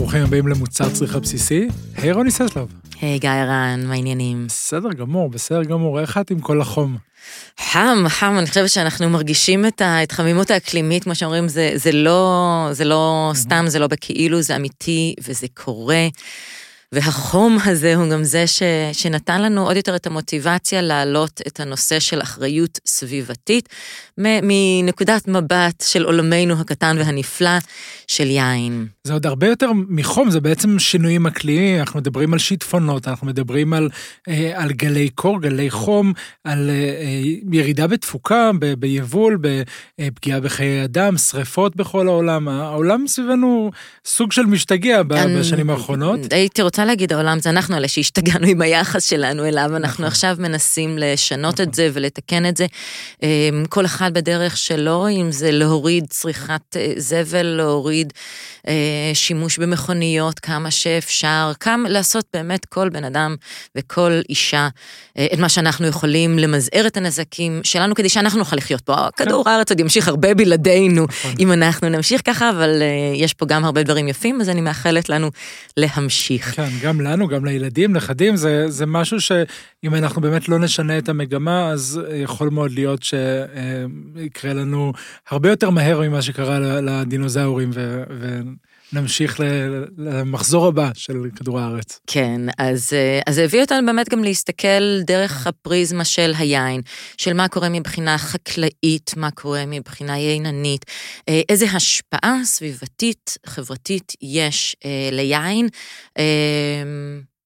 ברוכים הבאים למוצר צריכה בסיסי. היי רוני ססלוב. היי גיא רן, מה העניינים? בסדר גמור, בסדר גמור, איך את עם כל החום? חם, חם, אני חושבת שאנחנו מרגישים את ההתחממות האקלימית, כמו שאומרים, זה, זה לא, זה לא סתם, זה לא בכאילו, זה אמיתי וזה קורה. והחום הזה הוא גם זה ש, שנתן לנו עוד יותר את המוטיבציה להעלות את הנושא של אחריות סביבתית, מנקודת מבט של עולמנו הקטן והנפלא של יין. זה עוד הרבה יותר מחום, זה בעצם שינויים אקלימיים, אנחנו מדברים על שיטפונות, אנחנו מדברים על, אה, על גלי קור, גלי חום, על אה, ירידה בתפוקה, ב, ביבול, בפגיעה בחיי אדם, שריפות בכל העולם. העולם סביבנו סוג של משתגע בשנים האחרונות. הייתי רוצה להגיד, העולם זה אנחנו אלה שהשתגענו עם היחס שלנו אליו, אנחנו נכון. עכשיו מנסים לשנות את זה ולתקן את זה. אה, כל אחד בדרך שלו, אם זה להוריד צריכת זבל, להוריד... שימוש במכוניות כמה שאפשר, כמה לעשות באמת כל בן אדם וכל אישה אה, את מה שאנחנו יכולים למזער את הנזקים שלנו כדי שאנחנו נוכל לחיות פה. כן. כדור הארץ עוד ימשיך הרבה בלעדינו נכון. אם אנחנו נמשיך ככה, אבל אה, יש פה גם הרבה דברים יפים, אז אני מאחלת לנו להמשיך. כן, גם לנו, גם לילדים, נכדים, זה, זה משהו שאם אנחנו באמת לא נשנה את המגמה, אז יכול מאוד להיות שיקרה לנו הרבה יותר מהר ממה שקרה לדינוזאורים. ו... נמשיך למחזור הבא של כדור הארץ. כן, אז, אה, אז זה הביא אותנו באמת גם להסתכל דרך הפריזמה של היין, של מה קורה מבחינה חקלאית, מה קורה מבחינה ייננית, אה, איזה השפעה סביבתית, חברתית יש אה, ליין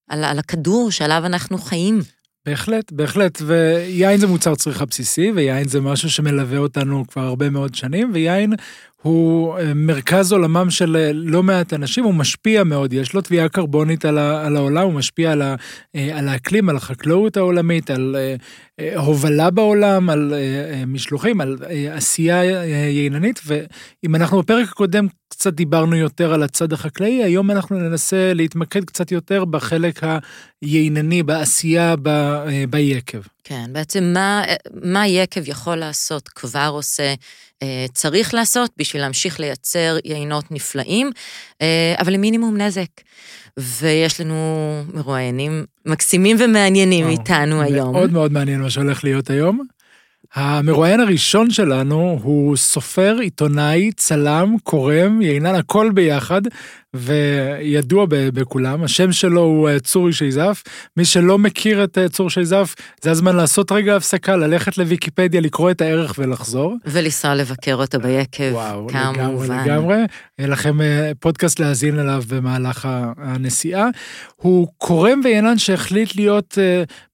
על, על הכדור שעליו אנחנו חיים. בהחלט, בהחלט, ויין זה מוצר צריכה בסיסי, ויין זה משהו שמלווה אותנו כבר הרבה מאוד שנים, ויין הוא אה, מרכז עולמם של אה, לא מעט אנשים, הוא משפיע מאוד, יש לו תביעה קרבונית על, העולם, הוא משפיע אה, על האקלים, על החקלאות העולמית, על הובלה בעולם, על משלוחים, על עשייה יעילנית, ואם אנחנו בפרק הקודם קצת דיברנו יותר על הצד החקלאי, היום אנחנו ננסה להתמקד קצת יותר בחלק היעינני, בעשייה, ביקב. כן, בעצם מה, מה יקב יכול לעשות, כבר עושה, אה, צריך לעשות בשביל להמשיך לייצר יינות נפלאים, אה, אבל עם מינימום נזק. ויש לנו מרואיינים מקסימים ומעניינים איתנו היום. מאוד מאוד מעניין מה שהולך להיות היום. המרואיין הראשון שלנו הוא סופר, עיתונאי, צלם, קורם, יינן, הכל ביחד, וידוע בכולם. השם שלו הוא אה, צור שייזף. מי שלא מכיר את אה, צור שייזף, זה הזמן לעשות רגע הפסקה, ללכת לוויקיפדיה, לקרוא את הערך ולחזור. ולנסוע לבקר אותו ביקב, וואו, כמובן. לגמרי, לגמרי. יהיה לכם אה, פודקאסט להאזין אליו במהלך הנסיעה. הוא קורם ויינן שהחליט להיות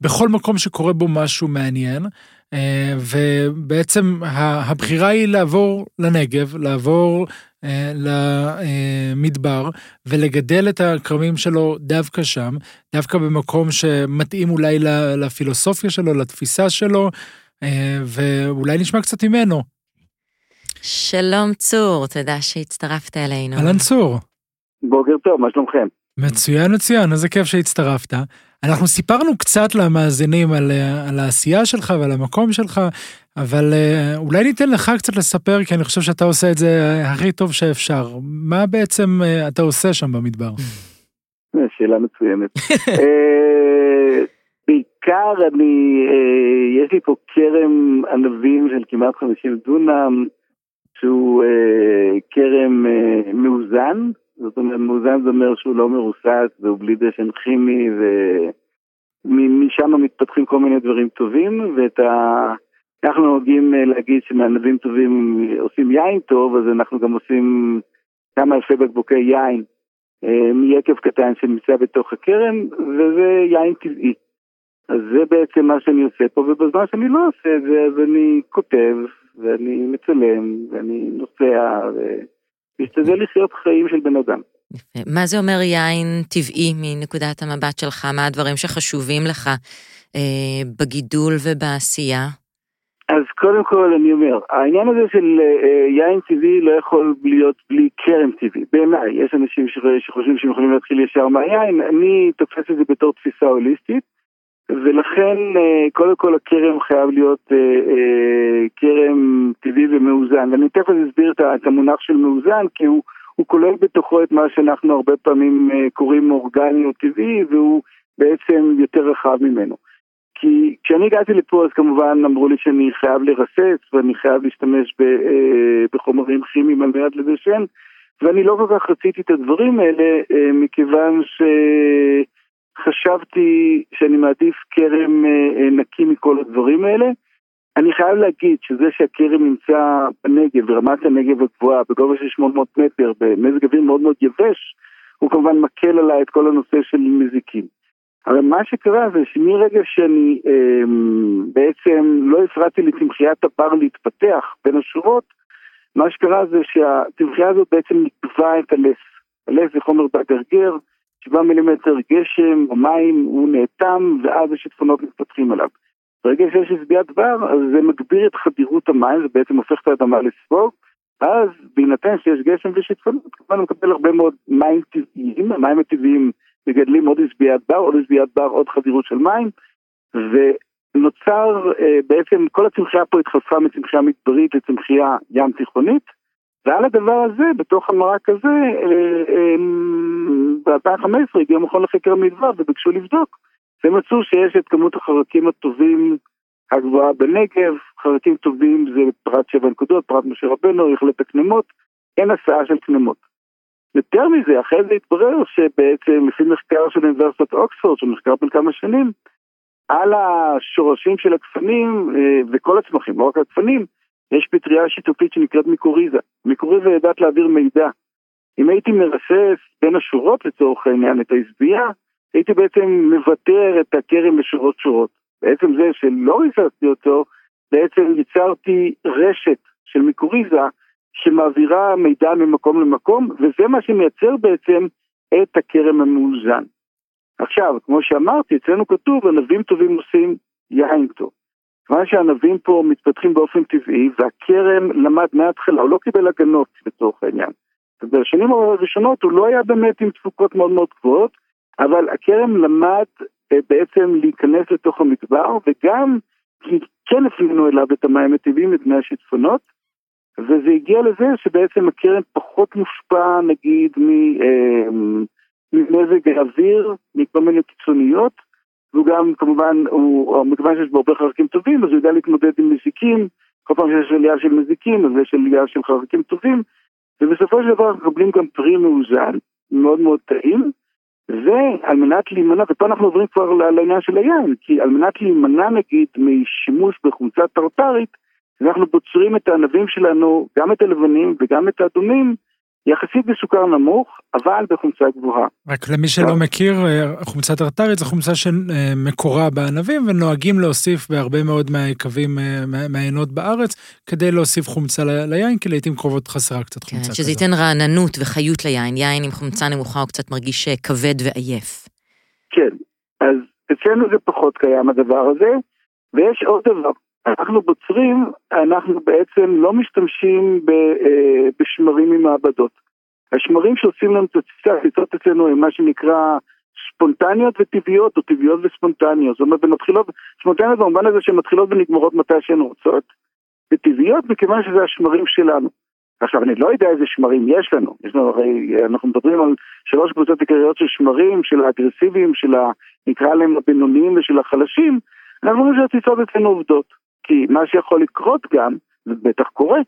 בכל מקום שקורה בו משהו מעניין. אה, ובעצם הבחירה היא לעבור לנגב, לעבור אה, למדבר ולגדל את הכרמים שלו דווקא שם, דווקא במקום שמתאים אולי לפילוסופיה שלו, לתפיסה שלו, אה, ואולי נשמע קצת ממנו. שלום צור, תודה שהצטרפת אלינו. אהלן צור. בוקר טוב, מה שלומכם? מצוין, מצוין, איזה כיף שהצטרפת. אנחנו סיפרנו קצת למאזינים על, על העשייה שלך ועל המקום שלך, אבל אה, אולי ניתן לך קצת לספר, כי אני חושב שאתה עושה את זה הכי טוב שאפשר. מה בעצם אה, אתה עושה שם במדבר? שאלה מצוינת. אה, בעיקר אני, יש לי פה כרם ענבים של כמעט 50 דונם, שהוא כרם מאוזן, זאת אומרת, מאוזן זה אומר שהוא לא מרוסס והוא בלי דשן כימי ומשם מתפתחים כל מיני דברים טובים ואת ה... אנחנו נוהגים אה, להגיד שמענבים טובים עושים יין טוב, אז אנחנו גם עושים כמה אלפי בקבוקי יין אה, מיקב קטן שנמצא בתוך הכרם, וזה יין טבעי. אז זה בעצם מה שאני עושה פה, ובזמן שאני לא עושה את זה, אז אני כותב, ואני מצלם, ואני נוסע, ו... להשתדל לחיות חיים של בן אדם. יפה. מה זה אומר יין טבעי מנקודת המבט שלך? מה הדברים שחשובים לך אה, בגידול ובעשייה? אז קודם כל אני אומר, העניין הזה של אה, יין טבעי לא יכול להיות בלי כרם טבעי. בעיניי, יש אנשים שחושבים שהם יכולים להתחיל ישר מהיין, אני תופס את זה בתור תפיסה הוליסטית. ולכן אה, קודם כל הכרם חייב להיות אה, אה, כרם טבעי ומאוזן. ואני תכף אסביר את המונח של מאוזן, כי הוא, הוא כולל בתוכו את מה שאנחנו הרבה פעמים אה, קוראים אורגני או טבעי, והוא בעצם יותר רחב ממנו. כי כשאני הגעתי לפה אז כמובן אמרו לי שאני חייב לרסס ואני חייב להשתמש ב, אה, בחומרים כימיים על מנת לדשן ואני לא כל כך רציתי את הדברים האלה אה, מכיוון שחשבתי שאני מעדיף כרם אה, אה, נקי מכל הדברים האלה. אני חייב להגיד שזה שהכרם נמצא בנגב, ברמת הנגב הגבוהה, בגובה של 800 מטר, במזג אוויר מאוד מאוד יבש, הוא כמובן מקל עליי את כל הנושא של מזיקים. אבל מה שקרה זה שמרגע שאני אה, בעצם לא הפרעתי לצמחיית הבר להתפתח בין השורות, מה שקרה זה שהצמחייה הזאת בעצם נקבע את הלס. הלס זה חומר בגרגר, 7 מילימטר גשם מים, הוא נאטם ואז השיטפונות מתפתחים עליו. ברגע שיש שביעת בר, אז זה מגביר את חדירות המים, זה בעצם הופך את האדמה לספוג, אז בהינתן שיש גשם ושיטפונות, כמובן מקבל הרבה מאוד מים טבעיים, המים הטבעיים מגדלים עוד עשביית בר, עוד עשביית בר, עוד חדירות של מים, ונוצר אה, בעצם, כל הצמחייה פה התחלפה מצמחייה מדברית לצמחייה ים תיכונית, ועל הדבר הזה, בתוך המרק הזה, אה, אה, ב-2015 הגיע מכון לחקר המדבר וביקשו לבדוק, ומצאו שיש את כמות החרקים הטובים הגבוהה בנגב, חרקים טובים זה פרט שבע נקודות, פרט משה רבנו, יכלת הקנמות, אין הסעה של קנמות. יותר מזה, אחרי זה התברר שבעצם לפי מחקר של אוניברסיטת אוקספורד, שמחקר בין כמה שנים, על השורשים של הגפנים אה, וכל הצמחים, לא רק הגפנים, יש פטריה שיתופית שנקראת מיקוריזה. מיקוריזה יודעת להעביר מידע. אם הייתי מרסס בין השורות לצורך העניין את העזבייה, הייתי בעצם מוותר את הכרם לשורות שורות. בעצם זה שלא ריססתי אותו, בעצם ייצרתי רשת של מיקוריזה שמעבירה מידע ממקום למקום, וזה מה שמייצר בעצם את הכרם המאוזן. עכשיו, כמו שאמרתי, אצלנו כתוב, ענבים טובים עושים יין טוב. כיוון שהענבים פה מתפתחים באופן טבעי, והכרם למד מההתחלה, הוא לא קיבל הגנות לצורך העניין. ובשנים הראשונות הוא לא היה באמת עם תפוקות מאוד מאוד גבוהות, אבל הכרם למד אה, בעצם להיכנס לתוך המדבר, וגם כן הפנינו אליו את המים הטבעיים, את מי השיטפונות, וזה הגיע לזה שבעצם הקרן פחות מושפע נגיד אה, ממזג האוויר, מכל מיני קיצוניות, והוא גם כמובן, הוא, מכיוון שיש בו הרבה חלקים טובים, אז הוא יודע להתמודד עם מזיקים, כל פעם שיש עלייה של מזיקים, אז יש עלייה של חלקים טובים, ובסופו של דבר מקבלים גם פרי מאוזן, מאוד מאוד טעים, ועל מנת להימנע, ופה אנחנו עוברים כבר לעניין של היין, כי על מנת להימנע נגיד משימוש בחומצה טרטרית, אנחנו בוצרים את הענבים שלנו, גם את הלבנים וגם את האדומים, יחסית בסוכר נמוך, אבל בחומצה גבוהה. רק למי שלא מכיר, אה, חומצה טרטרית זו חומצה שמקורה בענבים, ונוהגים להוסיף בהרבה מאוד מהיקבים, אה, מהעיינות בארץ, כדי להוסיף חומצה ליין, כי לעיתים קרובות חסרה קצת חומצה כן, שזה ייתן רעננות וחיות ליין. יין עם חומצה נמוכה הוא קצת מרגיש אה, כבד ועייף. כן, אז אצלנו זה פחות קיים הדבר הזה, ויש עוד דבר. אנחנו בוצרים, אנחנו בעצם לא משתמשים אה, בשמרים ממעבדות. השמרים שעושים לנו את התסיסה, התסיסות אצלנו הם מה שנקרא ספונטניות וטבעיות, או טבעיות וספונטניות. זאת אומרת, הן מתחילות, ספונטניות במובן הזה שהן מתחילות ונגמרות מתי שהן רוצות, וטבעיות מכיוון שזה השמרים שלנו. עכשיו, אני לא יודע איזה שמרים יש לנו. יש לנו הרי, אנחנו מדברים על שלוש קבוצות עיקריות של שמרים, של האגרסיביים, של ה... נקרא להם הבינוניים ושל החלשים. אנחנו רואים שהתסיסות אצלנו עובדות. כי מה שיכול לקרות גם, זה בטח קורה,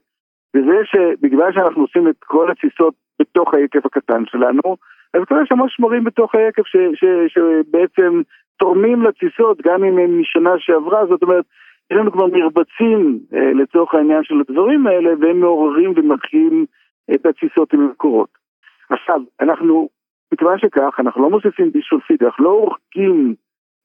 וזה שבגלל שאנחנו עושים את כל התסיסות בתוך היקב הקטן שלנו, אז קורה שם שמרים בתוך היקב ש, ש, שבעצם תורמים לתסיסות גם אם הם משנה שעברה, זאת אומרת, יש לנו כבר מרבצים אה, לצורך העניין של הדברים האלה, והם מעוררים ומתחילים את התסיסות עם המקורות. עכשיו, אנחנו, מכיוון שכך, אנחנו לא מוסיפים בישולפית, אנחנו לא הורגים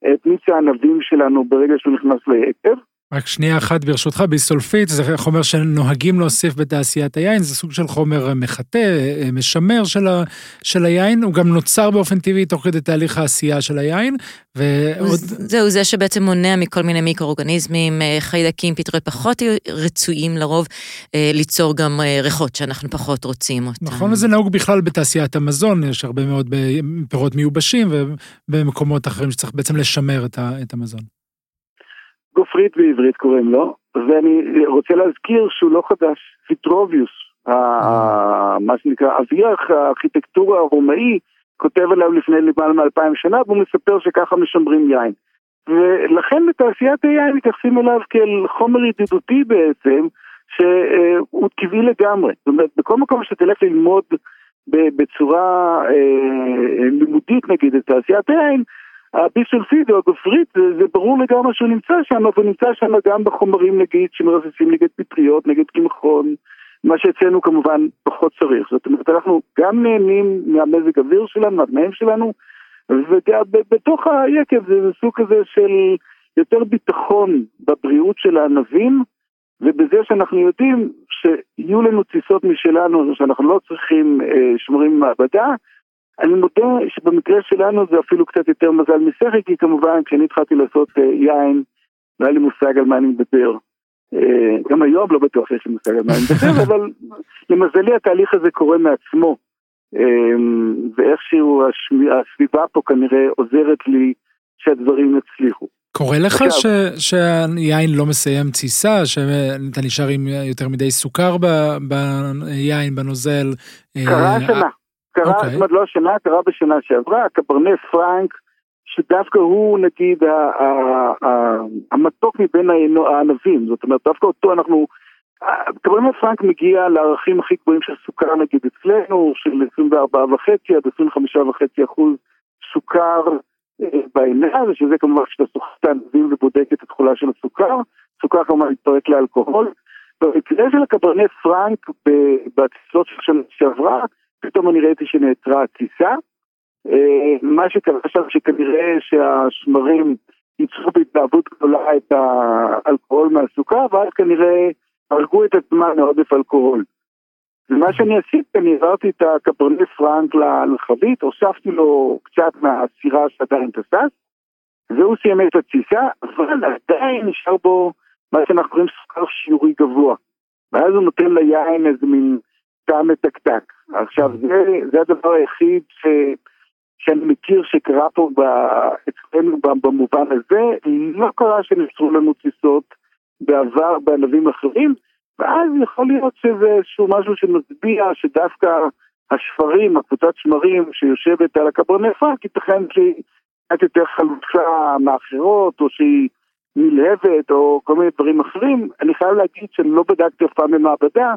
את מיץ הענבים שלנו ברגע שהוא נכנס ליקב, רק שנייה אחת ברשותך, ביסולפית זה חומר שנוהגים להוסיף בתעשיית היין, זה סוג של חומר מחטא, משמר של, ה, של היין, הוא גם נוצר באופן טבעי תוך כדי תהליך העשייה של היין. ועוד... זהו, זה שבעצם מונע מכל מיני מיקרואורגניזמים, אה, חיידקים, פטריות פחות רצויים לרוב, אה, ליצור גם אה, ריחות שאנחנו פחות רוצים אותם. נכון, וזה נהוג בכלל בתעשיית המזון, יש הרבה מאוד פירות מיובשים ובמקומות אחרים שצריך בעצם לשמר את המזון. גופרית בעברית קוראים לו, ואני רוצה להזכיר שהוא לא חדש, ויטרוביוס, מה שנקרא, אבי הארכיטקטורה הרומאי, כותב עליו לפני למעלה מאלפיים שנה, והוא מספר שככה משמרים יין. ולכן בתעשיית היין מתייחסים אליו כאל חומר ידידותי בעצם, שהוא טבעי לגמרי. זאת אומרת, בכל מקום שתלך ללמוד בצורה אה, לימודית נגיד את תעשיית היין, הביסולפיד או הגופרית, זה, זה ברור לגמרי שהוא נמצא שם, אבל נמצא שם גם בחומרים נגיד שמרססים נגד פטריות, נגד קמחון, מה שאצלנו כמובן פחות צריך. זאת אומרת, אנחנו גם נהנים מהמזג אוויר שלנו, מהתנאים שלנו, ובתוך היקב זה, סוג כזה של יותר ביטחון בבריאות של הענבים, ובזה שאנחנו יודעים שיהיו לנו טיסות משלנו, שאנחנו לא צריכים אה, שמורים במעבדה, אני מודה שבמקרה שלנו זה אפילו קצת יותר מזל משכל, כי כמובן כשאני התחלתי לעשות אה, יין, לא היה לי מושג על מה אני מדבר. אה, גם היום לא בטוח שיש לי מושג על מה אני מדבר, אבל למזלי התהליך הזה קורה מעצמו. אה, ואיכשהו הסביבה פה כנראה עוזרת לי שהדברים יצליחו. קורה לך ש, שהיין לא מסיים תסיסה, שאתה נשאר עם יותר מדי סוכר ביין, בנוזל? קרה השנה. קרה, okay. זאת אומרת לא השנה, קרה בשנה שעברה, קברנה פרנק, שדווקא הוא נגיד המתוק מבין הענבים, זאת אומרת דווקא אותו אנחנו, קברנה פרנק מגיע לערכים הכי גבוהים של סוכר נגיד אצלנו, של 24.5 עד 25.5 אחוז סוכר אה, בעינה, ושזה כמובן כשאתה סוחר את הענבים ובודק את התכולה של הסוכר, סוכר כמובן מתפרק לאלכוהול. במקרה של הקברנה פרנק בטיסות של שנה שעברה, פתאום אני ראיתי שנעצרה הטיסה. אה, מה שקרה שם שכנראה שהשמרים ייצרו בהתלהבות גדולה את האלכוהול מהסוכר, ואז כנראה הרגו את עצמם מעודף אלכוהול. ומה שאני עשיתי, אני העברתי את הקברני פרנק לחבית, הוספתי לו קצת מהסירה שעדיין טסס, והוא סיים את התסיסה, אבל עדיין נשאר בו מה שאנחנו קוראים סוכר שיעורי גבוה. ואז הוא נותן ליין איזה מין טעם מתקתק. עכשיו, זה, זה הדבר היחיד ש, שאני מכיר שקרה פה אצלנו במובן הזה, לא קרה שנשרו לנו טיסות בעבר בענבים אחרים, ואז יכול להיות שזה איזשהו משהו שמצביע שדווקא השפרים, הקבוצת שמרים שיושבת על הקברני פרנק, ייתכן שהיא קצת יותר חלוצה מאחרות, או שהיא נלהבת, או כל מיני דברים אחרים. אני חייב להגיד שאני לא בדקתי אף פעם במעבדה,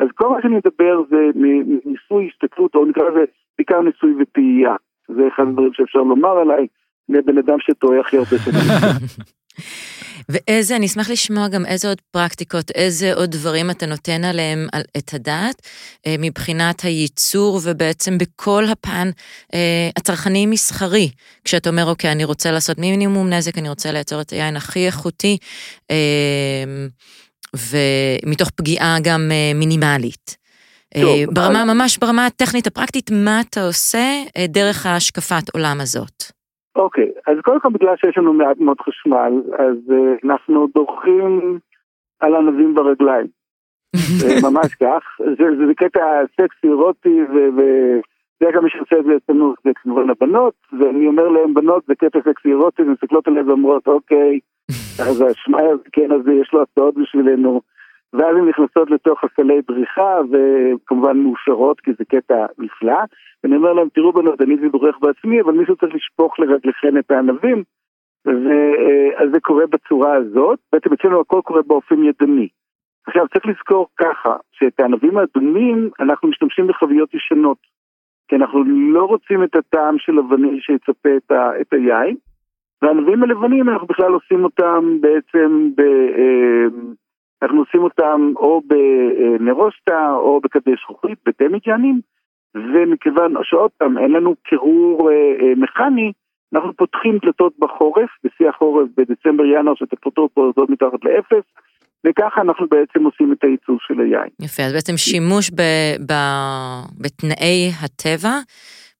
אז כל מה שאני מדבר זה מניסוי הסתכלות, או נקרא לזה בעיקר ניסוי וטעייה. זה אחד הדברים שאפשר לומר עליי, לבן אדם שטועה הכי הרבה שנים. ואיזה, אני אשמח לשמוע גם איזה עוד פרקטיקות, איזה עוד דברים אתה נותן עליהם את הדעת אה, מבחינת הייצור ובעצם בכל הפן אה, הצרכני-מסחרי, כשאתה אומר, אוקיי, אני רוצה לעשות מינימום נזק, אני רוצה לייצר את היין הכי איכותי, אה, ומתוך פגיעה גם מינימלית. טוב, ברמה, אז... ממש ברמה הטכנית הפרקטית, מה אתה עושה דרך ההשקפת עולם הזאת? אוקיי, אז קודם כל בגלל שיש לנו מעט מאוד חשמל, אז uh, אנחנו דורכים על ענבים ברגליים. ממש כך, זה, זה, זה קטע סקסי אירוטי וזה גם מי שעושה את זה אצלנו, זה כמובן הבנות, ואני אומר להם בנות זה קטע סקסי אירוטי, הן מסתכלות עליהם ואומרות אוקיי, אז השמאי הזקן הזה יש לו הצעות בשבילנו. ואז הן נכנסות לתוך הסלי בריחה, וכמובן מאושרות, כי זה קטע נפלא. ואני אומר להם, תראו בנות, אני דורך בעצמי, אבל מישהו צריך לשפוך לרגליכם את הענבים, ואז זה קורה בצורה הזאת. בעצם אצלנו הכל קורה באופן ידני. עכשיו, צריך לזכור ככה, שאת הענבים האדומים, אנחנו משתמשים בחביות ישנות. כי אנחנו לא רוצים את הטעם של הווניל שיצפה את, ה, את היין, והענבים הלבנים, אנחנו בכלל עושים אותם בעצם ב... אה, אנחנו עושים אותם או בנרוסטה או בכדי זכוכית, בדמיג'נים, ומכיוון שעוד פעם אין לנו קירור אה, אה, מכני, אנחנו פותחים דלתות בחורף, בשיא החורף בדצמבר-ינואר שהטמפרטורות פה יורדות מתחת לאפס, וככה אנחנו בעצם עושים את הייצור של היין. יפה, אז בעצם שימוש ב, ב, בתנאי הטבע.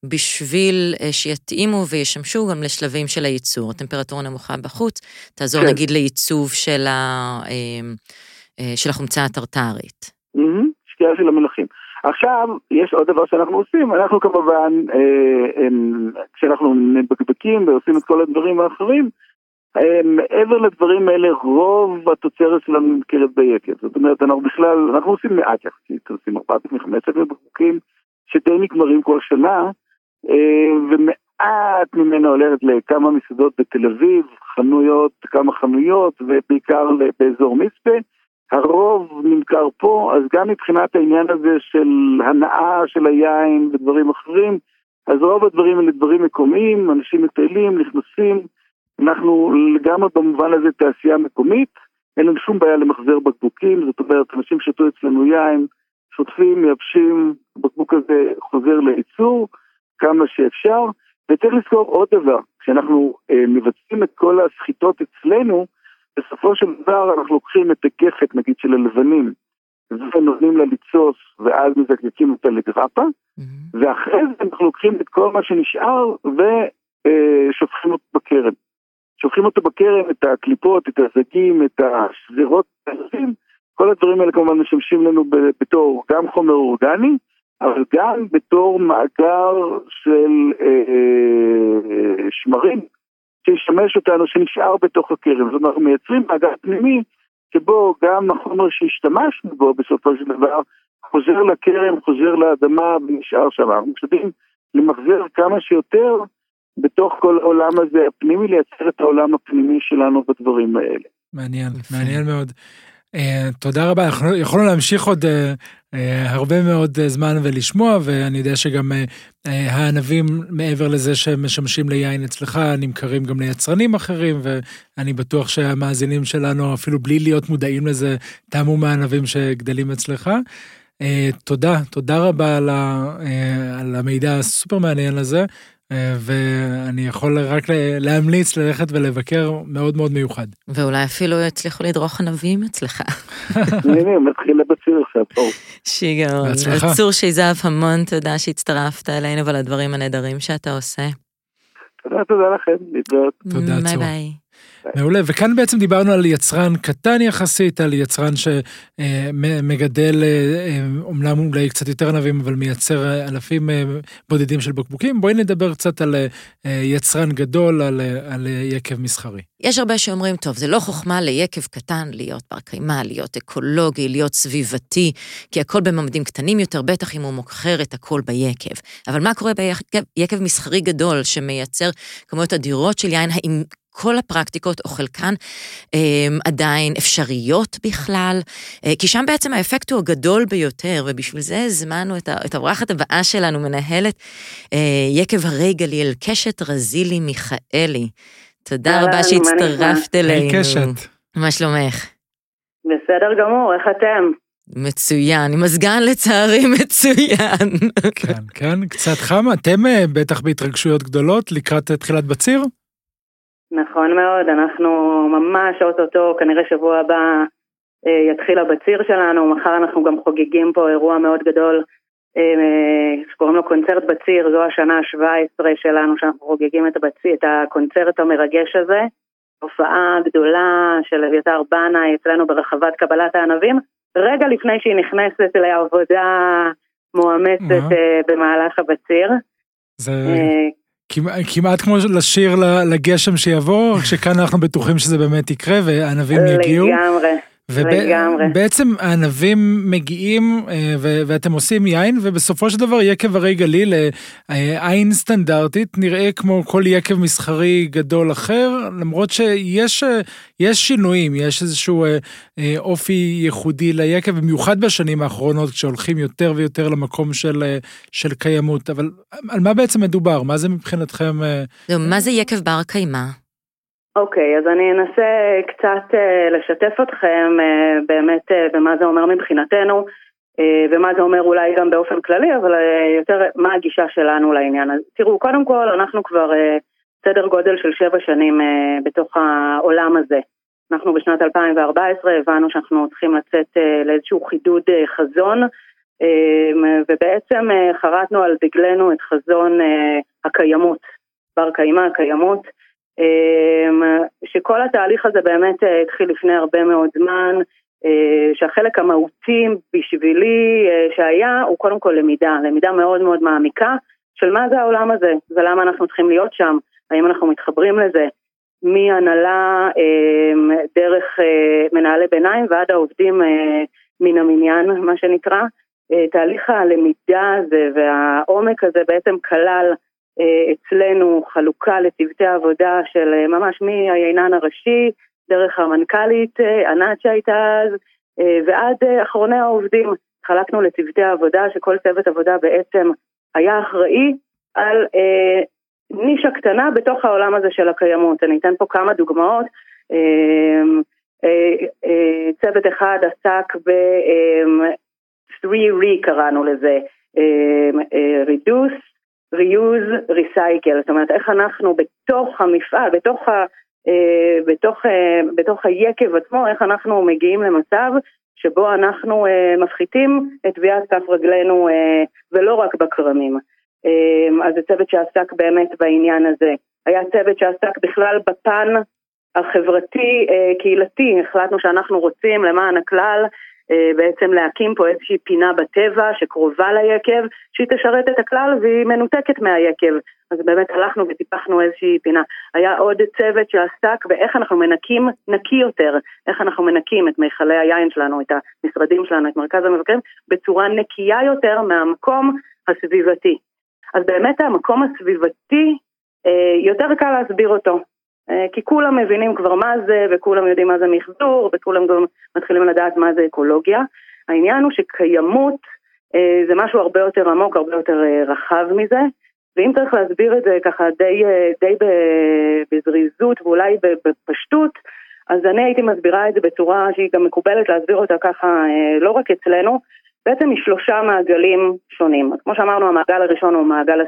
בשביל אה, שיתאימו וישמשו גם לשלבים של הייצור. הטמפרטורה נמוכה בחוץ, תעזור כן. נגיד לעיצוב של, ה, אה, של החומצה הטרטרית. שקיעה של המלחים. עכשיו, יש עוד דבר שאנחנו עושים, אנחנו כמובן, אה, אה, כשאנחנו מבקבקים ועושים את כל הדברים האחרים, אה, מעבר לדברים האלה, רוב התוצרת שלנו נמכרת ביקב. זאת אומרת, אנחנו בכלל, אנחנו עושים מעט יחסית, עושים 4,000-5,000 בקבוקים שדי נגמרים כל שנה, אה, ומעט ממנה הולכת לכמה מסעדות בתל אביב, חנויות, כמה חנויות, ובעיקר באזור מצפה. הרוב נמכר פה, אז גם מבחינת העניין הזה של הנאה של היין ודברים אחרים, אז רוב הדברים האלה דברים מקומיים, אנשים מטיילים, נכנסים, אנחנו לגמרי במובן הזה תעשייה מקומית, אין לנו שום בעיה למחזר בקבוקים, זאת אומרת, אנשים שתו אצלנו יין, שוטפים, מייבשים, הבקבוק הזה חוזר לייצור כמה שאפשר, וצריך לזכור עוד דבר, כשאנחנו אה, מבצעים את כל הסחיטות אצלנו, בסופו של דבר אנחנו לוקחים את הגפת, נגיד, של הלבנים, ונותנים לה לצוס, ואז מזקקים אותה לגרפה, mm-hmm. ואחרי זה אנחנו לוקחים את כל מה שנשאר ושופכים אותו בקרן. שופכים אותו בקרן, את הקליפות, את הזגים, את השזירות, כל הדברים האלה כמובן משמשים לנו בתור גם חומר אורגני, אבל גם בתור מאגר של אה, אה שמרים שישמש אותנו, שנשאר בתוך הקרן. זאת אומרת, אנחנו מייצרים מאגר פנימי שבו גם החומר שהשתמשנו בו בסופו של דבר חוזר לקרן, חוזר לאדמה ונשאר שם. אנחנו משתדלים למחזר כמה שיותר בתוך כל העולם הזה הפנימי, לייצר את העולם הפנימי שלנו בדברים האלה. מעניין, מעניין מאוד. Uh, תודה רבה, אנחנו יכולנו להמשיך עוד uh, uh, הרבה מאוד זמן ולשמוע, ואני יודע שגם הענבים, מעבר לזה שהם משמשים ליין אצלך, נמכרים גם ליצרנים אחרים, ואני בטוח שהמאזינים שלנו, אפילו בלי להיות מודעים לזה, טעמו מהענבים שגדלים אצלך. תודה, תודה רבה על המידע הסופר מעניין הזה. אה, ואני יכול רק להמליץ ללכת ולבקר מאוד מאוד מיוחד. ואולי אפילו יצליחו לדרוך ענבים אצלך. הנה, מתחיל בציר עכשיו, פה. שיגעון. בהצלחה. צור שיזהב, המון תודה שהצטרפת אלינו ועל הדברים הנהדרים שאתה עושה. תודה, תודה לכם, להתראות. תודה, צור. ביי ביי. מעולה, וכאן בעצם דיברנו על יצרן קטן יחסית, על יצרן שמגדל, אומנם אולי קצת יותר ענבים, אבל מייצר אלפים אה, בודדים של בקבוקים. בואי נדבר קצת על אה, יצרן גדול, על, על יקב מסחרי. יש הרבה שאומרים, טוב, זה לא חוכמה ליקב קטן להיות בר קיימא, להיות אקולוגי, להיות סביבתי, כי הכל בממדים קטנים יותר, בטח אם הוא מוכר את הכל ביקב. אבל מה קורה ביקב מסחרי גדול שמייצר כמויות אדירות של יין, האם כל הפרקטיקות, או חלקן, אה, עדיין אפשריות בכלל, אה, כי שם בעצם האפקט הוא הגדול ביותר, ובשביל זה הזמנו את, את האורחת הבאה שלנו, מנהלת אה, יקב הרי גליל, קשת רזילי מיכאלי. תודה רבה שהצטרפת אלינו. היי קשת. מה שלומך? בסדר גמור, איך אתם? מצוין, עם מזגן לצערי מצוין. כן, כן, קצת חם. אתם אה, בטח בהתרגשויות גדולות לקראת תחילת בציר? נכון מאוד, אנחנו ממש אוטוטו, כנראה שבוע הבא אה, יתחיל הבציר שלנו, מחר אנחנו גם חוגגים פה אירוע מאוד גדול אה, שקוראים לו קונצרט בציר, זו השנה ה-17 שלנו שאנחנו חוגגים את, הבציר, את הקונצרט המרגש הזה. הופעה גדולה של אביתר בנאי אצלנו ברחבת קבלת הענבים, רגע לפני שהיא נכנסת לעבודה מואמצת אה, במהלך הבציר. זה כמעט כמו לשיר לגשם שיבוא, שכאן אנחנו בטוחים שזה באמת יקרה וענבים יגיעו. לגמרי. ובעצם הענבים מגיעים אה, ואתם עושים יין ובסופו של דבר יקב הרי גליל אה, עין סטנדרטית נראה כמו כל יקב מסחרי גדול אחר למרות שיש אה, שינויים יש איזשהו אופי ייחודי ליקב במיוחד בשנים האחרונות כשהולכים יותר ויותר למקום של, של קיימות אבל על מה בעצם מדובר מה זה מבחינתכם? מה זה יקב בר קיימא? אוקיי, okay, אז אני אנסה קצת uh, לשתף אתכם uh, באמת uh, במה זה אומר מבחינתנו, uh, ומה זה אומר אולי גם באופן כללי, אבל uh, יותר מה הגישה שלנו לעניין. אז תראו, קודם כל, אנחנו כבר uh, סדר גודל של שבע שנים uh, בתוך העולם הזה. אנחנו בשנת 2014 הבנו שאנחנו צריכים לצאת uh, לאיזשהו חידוד uh, חזון, uh, ובעצם uh, חרטנו על דגלנו את חזון uh, הקיימות, בר קיימא, הקיימות. אמ, שכל התהליך הזה באמת אה, התחיל לפני הרבה מאוד זמן, אה, שהחלק המהותי בשבילי אה, שהיה הוא קודם כל למידה, למידה מאוד מאוד מעמיקה של מה זה העולם הזה ולמה אנחנו צריכים להיות שם, האם אנחנו מתחברים לזה. מהנהלה דרך מנהלי ביניים ועד העובדים מן המניין, מה שנקרא. תהליך הלמידה הזה והעומק הזה בעצם כלל אצלנו חלוקה לצוותי עבודה של ממש מהיינן הראשי, דרך המנכ"לית ענת שהייתה אז, ועד אחרוני העובדים. חלקנו לצוותי העבודה, שכל צוות עבודה בעצם היה אחראי על אה, נישה קטנה בתוך העולם הזה של הקיימות. אני אתן פה כמה דוגמאות. אה, אה, אה, צוות אחד עסק ב-3 אה, re קראנו לזה, אה, אה, reduce, reuse, recycle, זאת אומרת איך אנחנו בתוך המפעל, בתוך, ה, אה, בתוך, אה, בתוך היקב עצמו, איך אנחנו מגיעים למצב שבו אנחנו אה, מפחיתים את טביעת כף רגלינו אה, ולא רק בכרמים. אה, אז זה צוות שעסק באמת בעניין הזה. היה צוות שעסק בכלל בפן החברתי-קהילתי, אה, החלטנו שאנחנו רוצים למען הכלל בעצם להקים פה איזושהי פינה בטבע שקרובה ליקב, שהיא תשרת את הכלל והיא מנותקת מהיקב. אז באמת הלכנו וטיפחנו איזושהי פינה. היה עוד צוות שעסק באיך אנחנו מנקים נקי יותר, איך אנחנו מנקים את מיכלי היין שלנו, את המשרדים שלנו, את מרכז המבקרים, בצורה נקייה יותר מהמקום הסביבתי. אז באמת המקום הסביבתי, אה, יותר קל להסביר אותו. אה, כי כולם מבינים כבר מה זה, וכולם יודעים מה זה מחזור, וכולם גם מתחילים לדעת מה זה אקולוגיה. העניין הוא שקיימות אה, זה משהו הרבה יותר עמוק, הרבה יותר רחב מזה. ואם צריך להסביר את זה ככה די, אה, די בזריזות ואולי בפשטות, אז אני הייתי מסבירה את זה בצורה שהיא גם מקובלת להסביר אותה ככה אה, לא רק אצלנו, בעצם משלושה מעגלים שונים. כמו שאמרנו, המעגל הראשון הוא המעגל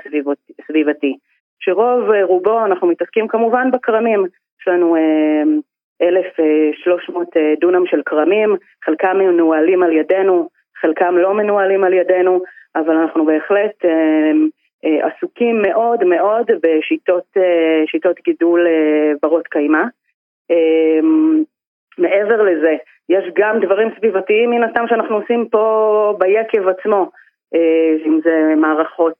הסביבתי, שרוב אה, רובו אנחנו מתעסקים כמובן בכרמים. יש לנו 1,300 דונם של כרמים, חלקם מנוהלים על ידינו, חלקם לא מנוהלים על ידינו, אבל אנחנו בהחלט אה, עסוקים מאוד מאוד בשיטות אה, גידול אה, ברות קיימא. מעבר לזה, יש גם דברים סביבתיים מן הסתם שאנחנו עושים פה ביקב עצמו, אם זה מערכות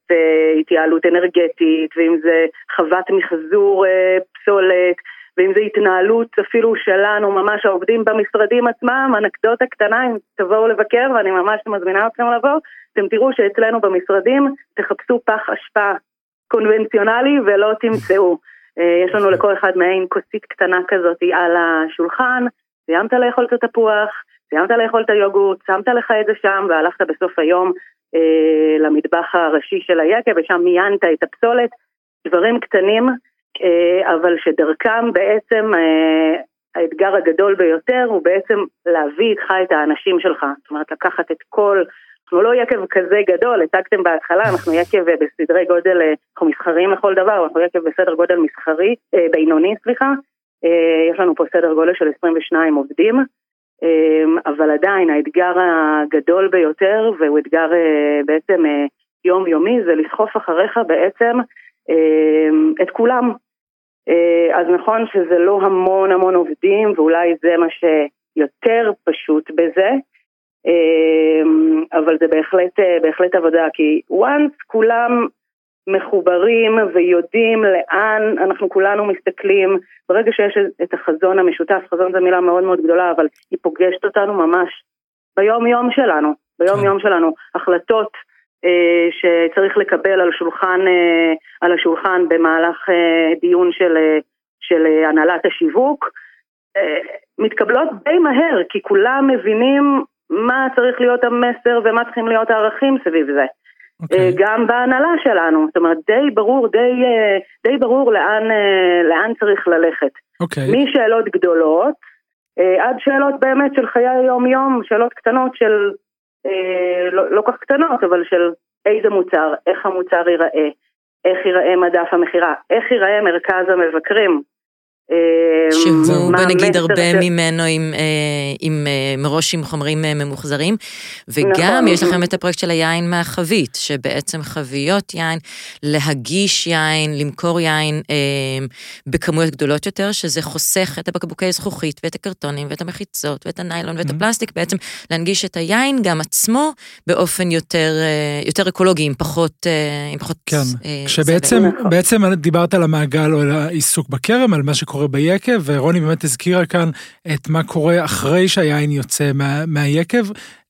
התייעלות אנרגטית, ואם זה חוות מחזור פסולת, ואם זה התנהלות אפילו שלנו, ממש העובדים במשרדים עצמם, אנקדוטה קטנה, אם תבואו לבקר, ואני ממש מזמינה אתכם לבוא, אתם תראו שאצלנו במשרדים תחפשו פח אשפה קונבנציונלי ולא תמצאו. אה, יש לנו לכל אחד מעין כוסית קטנה כזאת על השולחן, סיימת לאכול את התפוח, סיימת לאכול את היוגורט, שמת לך את זה שם והלכת בסוף היום אה, למטבח הראשי של היקב ושם מיינת את הפסולת, דברים קטנים, אה, אבל שדרכם בעצם אה, האתגר הגדול ביותר הוא בעצם להביא איתך את האנשים שלך, זאת אומרת לקחת את כל אנחנו לא יקב כזה גדול, הצגתם בהתחלה, אנחנו יקב אה, בסדרי גודל, אה, אנחנו מסחריים לכל דבר, אנחנו יקב בסדר גודל מסחרי, אה, בינוני, סליחה. יש לנו פה סדר גודל של 22 עובדים, אבל עדיין האתגר הגדול ביותר, והוא אתגר בעצם יומיומי, זה לסחוף אחריך בעצם את כולם. אז נכון שזה לא המון המון עובדים, ואולי זה מה שיותר פשוט בזה, אמ, אבל זה בהחלט, אה, בהחלט עבודה, כי once כולם מחוברים ויודעים לאן אנחנו כולנו מסתכלים, ברגע שיש את החזון המשותף, חזון זו מילה מאוד מאוד גדולה, אבל היא פוגשת אותנו ממש ביום יום שלנו, ביום כן. יום שלנו, החלטות אה, שצריך לקבל על שולחן, אה, על השולחן במהלך אה, דיון של, אה, של אה, הנהלת השיווק, אה, מתקבלות די מהר, כי כולם מבינים מה צריך להיות המסר ומה צריכים להיות הערכים סביב זה. Okay. אוקיי. אה, גם בהנהלה שלנו, זאת אומרת די ברור, די, אה, די ברור לאן, אה, לאן צריך ללכת. Okay. אוקיי. משאלות גדולות עד שאלות באמת של חיי היום-יום, שאלות קטנות של, לא, לא כך קטנות, אבל של איזה מוצר, איך המוצר ייראה, איך ייראה מדף המכירה, איך ייראה מרכז המבקרים. אמ, שהוא בוא נגיד הרבה ממנו עם, אה, עם אה, מראש עם חומרים אה, ממוחזרים, וגם נכון. יש לכם את הפרויקט של היין מהחבית, שבעצם חביות יין, להגיש יין, למכור יין בכמויות גדולות יותר, שזה חוסך את הבקבוקי זכוכית ואת הקרטונים ואת המחיצות ואת הניילון ואת mm-hmm. הפלסטיק, בעצם להנגיש את היין גם עצמו באופן יותר, יותר אקולוגי, עם פחות, עם פחות כן, כשבעצם בעצם דיברת על המעגל או על העיסוק בכרם, על מה שקורה. קורה ביקב, ורוני באמת הזכירה כאן את מה קורה אחרי שהיין יוצא מה, מהיקב.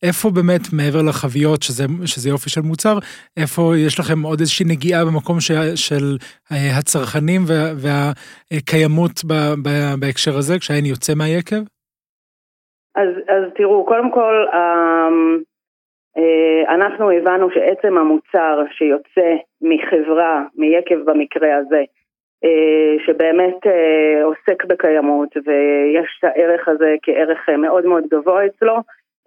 איפה באמת, מעבר לחביות, שזה, שזה יופי של מוצר, איפה יש לכם עוד איזושהי נגיעה במקום ש, של אה, הצרכנים וה, והקיימות ב, ב, בהקשר הזה, כשהיין יוצא מהיקב? אז, אז תראו, קודם כל, אמ, אה, אנחנו הבנו שעצם המוצר שיוצא מחברה, מיקב במקרה הזה, שבאמת אה, עוסק בקיימות ויש את הערך הזה כערך מאוד מאוד גבוה אצלו,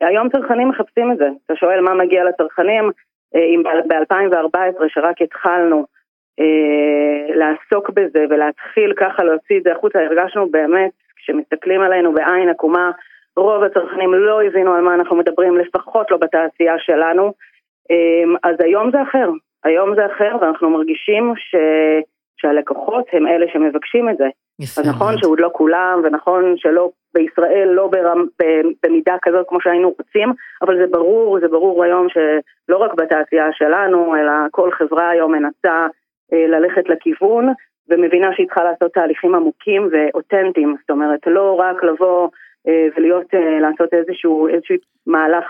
היום צרכנים מחפשים את זה. אתה שואל מה מגיע לצרכנים, אם ב-2014 שרק התחלנו לעסוק בזה ולהתחיל ככה להוציא את זה החוצה, הרגשנו באמת, כשמסתכלים עלינו בעין עקומה, רוב הצרכנים לא הבינו על מה אנחנו מדברים, לפחות לא בתעשייה שלנו. אז היום זה אחר, היום זה אחר ואנחנו מרגישים ש... שהלקוחות הם אלה שמבקשים את זה. יפה. אז נכון שעוד לא כולם, ונכון שלא בישראל לא ברמ, במידה כזאת כמו שהיינו רוצים, אבל זה ברור, זה ברור היום שלא רק בתעשייה שלנו, אלא כל חברה היום מנסה אה, ללכת לכיוון, ומבינה שהיא צריכה לעשות תהליכים עמוקים ואותנטיים, זאת אומרת, לא רק לבוא אה, ולהיות, אה, לעשות איזשהו, איזשהו מהלך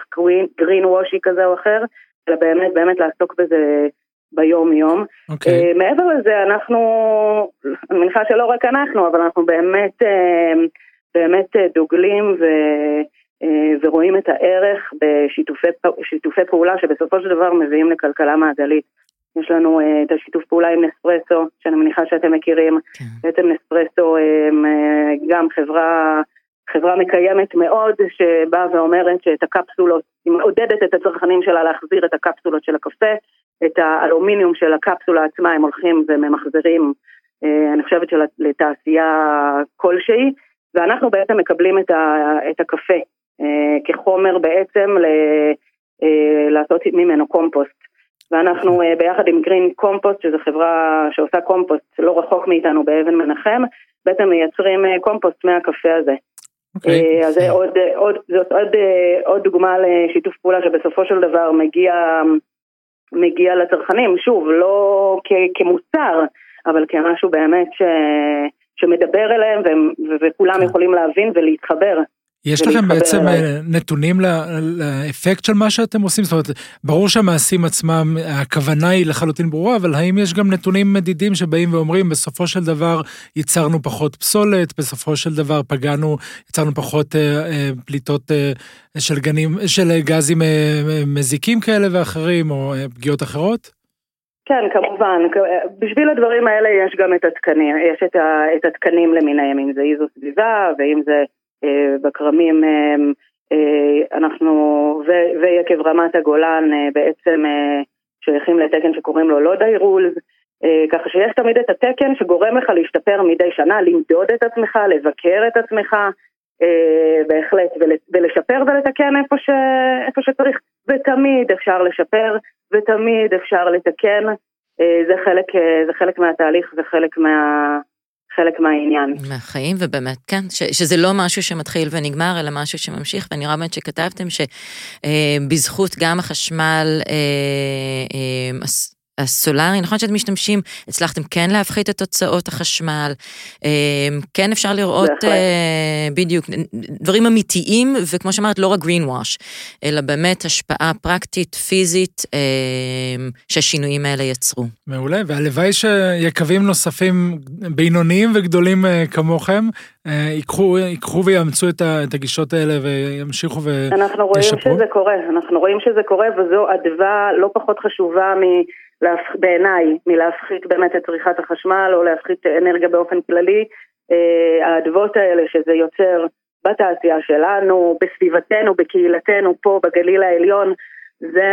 green washי כזה או אחר, אלא באמת באמת לעסוק בזה ביום יום. Okay. אוקיי. אה, מעבר לזה אנחנו, אני מניחה שלא רק אנחנו, אבל אנחנו באמת, באמת דוגלים ו... ורואים את הערך בשיתופי פעולה שבסופו של דבר מביאים לכלכלה מעגלית. יש לנו את השיתוף פעולה עם נספרסו, שאני מניחה שאתם מכירים. Okay. כן. בעצם נספרסו גם חברה חברה מקיימת מאוד שבאה ואומרת שאת הקפסולות, היא מעודדת את הצרכנים שלה להחזיר את הקפסולות של הקפה, את האלומיניום של הקפסולה עצמה הם הולכים וממחזרים, אה, אני חושבת שלתעשייה כלשהי, ואנחנו בעצם מקבלים את, ה, את הקפה אה, כחומר בעצם ל, אה, לעשות ממנו קומפוסט. ואנחנו ביחד עם גרין קומפוסט, שזו חברה שעושה קומפוסט לא רחוק מאיתנו באבן מנחם, בעצם מייצרים קומפוסט מהקפה הזה. Okay. אוקיי. אז זה עוד, עוד, זאת עוד, עוד דוגמה לשיתוף פעולה שבסופו של דבר מגיע, מגיע לצרכנים, שוב, לא כ, כמוצר, אבל כמשהו באמת ש, שמדבר אליהם והם, וכולם okay. יכולים להבין ולהתחבר. יש לכם בעצם אליי. אה, נתונים לאפקט של מה שאתם עושים? זאת אומרת, ברור שהמעשים עצמם, הכוונה היא לחלוטין ברורה, אבל האם יש גם נתונים מדידים שבאים ואומרים, בסופו של דבר ייצרנו פחות פסולת, בסופו של דבר פגענו, ייצרנו פחות אה, אה, פליטות אה, של גנים, של גזים אה, מזיקים כאלה ואחרים, או אה, פגיעות אחרות? כן, כמובן. בשביל הדברים האלה יש גם את התקנים, יש את, ה, את התקנים למיניהם, אם זה איזו סביבה, ואם זה אה, בכרמים אה, אה, אנחנו, ויקב רמת הגולן בעצם שייכים לתקן שקוראים לו לודה רולס, ככה שיש תמיד את התקן שגורם לך להשתפר מדי שנה, למדוד את עצמך, לבקר את עצמך, בהחלט, ולשפר ולתקן איפה, ש, איפה שצריך, ותמיד אפשר לשפר, ותמיד אפשר לתקן, זה חלק, זה חלק מהתהליך, זה חלק מה... חלק מהעניין. מהחיים, ובאמת, כן, ש, שזה לא משהו שמתחיל ונגמר, אלא משהו שממשיך, ואני רואה באמת שכתבתם שבזכות אה, גם החשמל, אה, אה, הסולארי, נכון שאתם משתמשים, הצלחתם כן להפחית את הוצאות החשמל, אמ, כן אפשר לראות אה, בדיוק דברים אמיתיים, וכמו שאמרת, לא רק green wash, אלא באמת השפעה פרקטית, פיזית, אמ, שהשינויים האלה יצרו. מעולה, והלוואי שיקבים נוספים בינוניים וגדולים אה, כמוכם, אה, ייקחו, ייקחו ויאמצו את, הגישות האלה וימשיכו וישפרו. אנחנו רואים שזה קורה, אנחנו רואים שזה קורה, וזו אדווה לא פחות חשובה מ... בעיניי, מלהפחית באמת את צריכת החשמל או להפחית אנרגיה באופן כללי. אה, האדוות האלה שזה יוצר בתעשייה שלנו, בסביבתנו, בקהילתנו, פה בגליל העליון, זה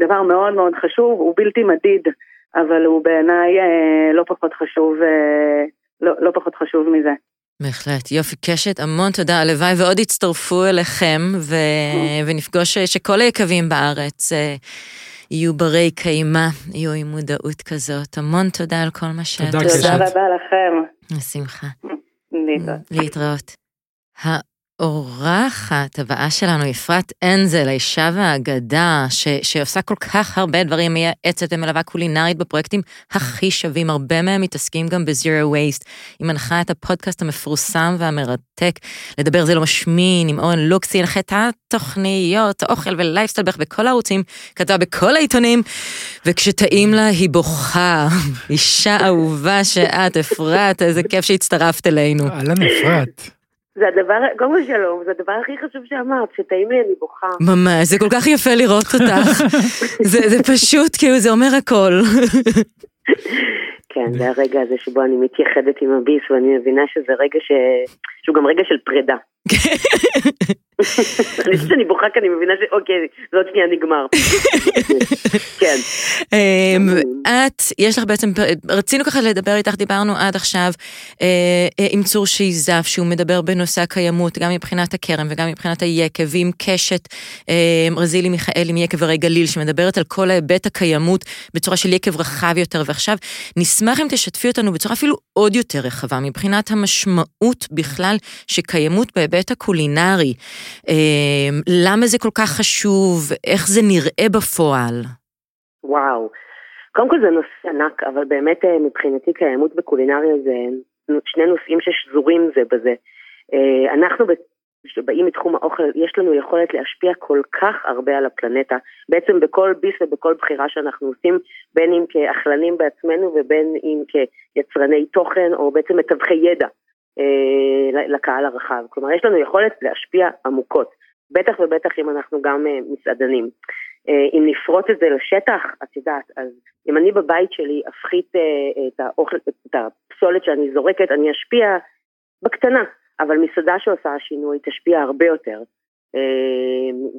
דבר מאוד מאוד חשוב, הוא בלתי מדיד, אבל הוא בעיניי אה, לא פחות חשוב, אה, לא, לא פחות חשוב מזה. בהחלט, יופי קשת, המון תודה, הלוואי ועוד יצטרפו אליכם ו... ונפגוש שכל היקבים בארץ יהיו ברי קיימא, יהיו עם מודעות כזאת. המון תודה על כל מה שאת עושה. תודה רבה לכם. בשמחה. להתראות. האורחת הבאה שלנו, אפרת אנזל, האישה והאגדה, ש, שעושה כל כך הרבה דברים, מייעצת ומלווה קולינרית בפרויקטים הכי שווים, הרבה מהם מתעסקים גם בזירו וייסט. היא מנחה את הפודקאסט המפורסם והמרתק, לדבר זה לא משמין, עם אורן לוקסי, הנחתה תוכניות, אוכל ולייפסטייל בערך בכל הערוצים, כתבה בכל העיתונים, וכשטעים לה היא בוכה. אישה אהובה שאת, אפרת, איזה כיף שהצטרפת אלינו. אהלן אפרת. זה הדבר, קודם כל שלום, זה הדבר הכי חשוב שאמרת, שטעים לי אני בוכה. ממש, זה כל כך יפה לראות אותך. זה, זה פשוט, כאילו, זה אומר הכל. כן, זה הרגע הזה שבו אני מתייחדת עם הביס, ואני מבינה שזה רגע ש... שהוא גם רגע של פרידה. אני חושבת שאני בוכה כי אני מבינה שאוקיי, זה עוד שנייה נגמר. כן. אמ, את, יש לך בעצם, רצינו ככה לדבר איתך, דיברנו עד עכשיו אה, אה, עם צור שייזף, שהוא מדבר בנושא הקיימות, גם מבחינת הכרם וגם מבחינת היקב, ועם קשת אה, רזילי מיכאלי מיקב הרי גליל, שמדברת על כל ההיבט הקיימות בצורה של יקב רחב יותר, ועכשיו נשמח אם תשתפי אותנו בצורה אפילו עוד יותר רחבה, מבחינת המשמעות בכלל שקיימות בהיבט הקולינרי. אמ, למה זה כל כך חשוב? איך זה נראה בפועל? וואו. קודם כל זה נושא ענק, אבל באמת אה, מבחינתי קיימות בקולינריה זה שני נושאים ששזורים זה בזה. אה, אנחנו שבאים מתחום האוכל, יש לנו יכולת להשפיע כל כך הרבה על הפלנטה, בעצם בכל ביס ובכל בחירה שאנחנו עושים, בין אם כאכלנים בעצמנו ובין אם כיצרני תוכן או בעצם מתווכי ידע. אה, לקהל הרחב. כלומר, יש לנו יכולת להשפיע עמוקות, בטח ובטח אם אנחנו גם אה, מסעדנים. אה, אם נפרוט את זה לשטח, את יודעת, אז אם אני בבית שלי אפחית את האוכל, את הפסולת שאני זורקת, אני אשפיע בקטנה, אבל מסעדה שעושה שינוי תשפיע הרבה יותר.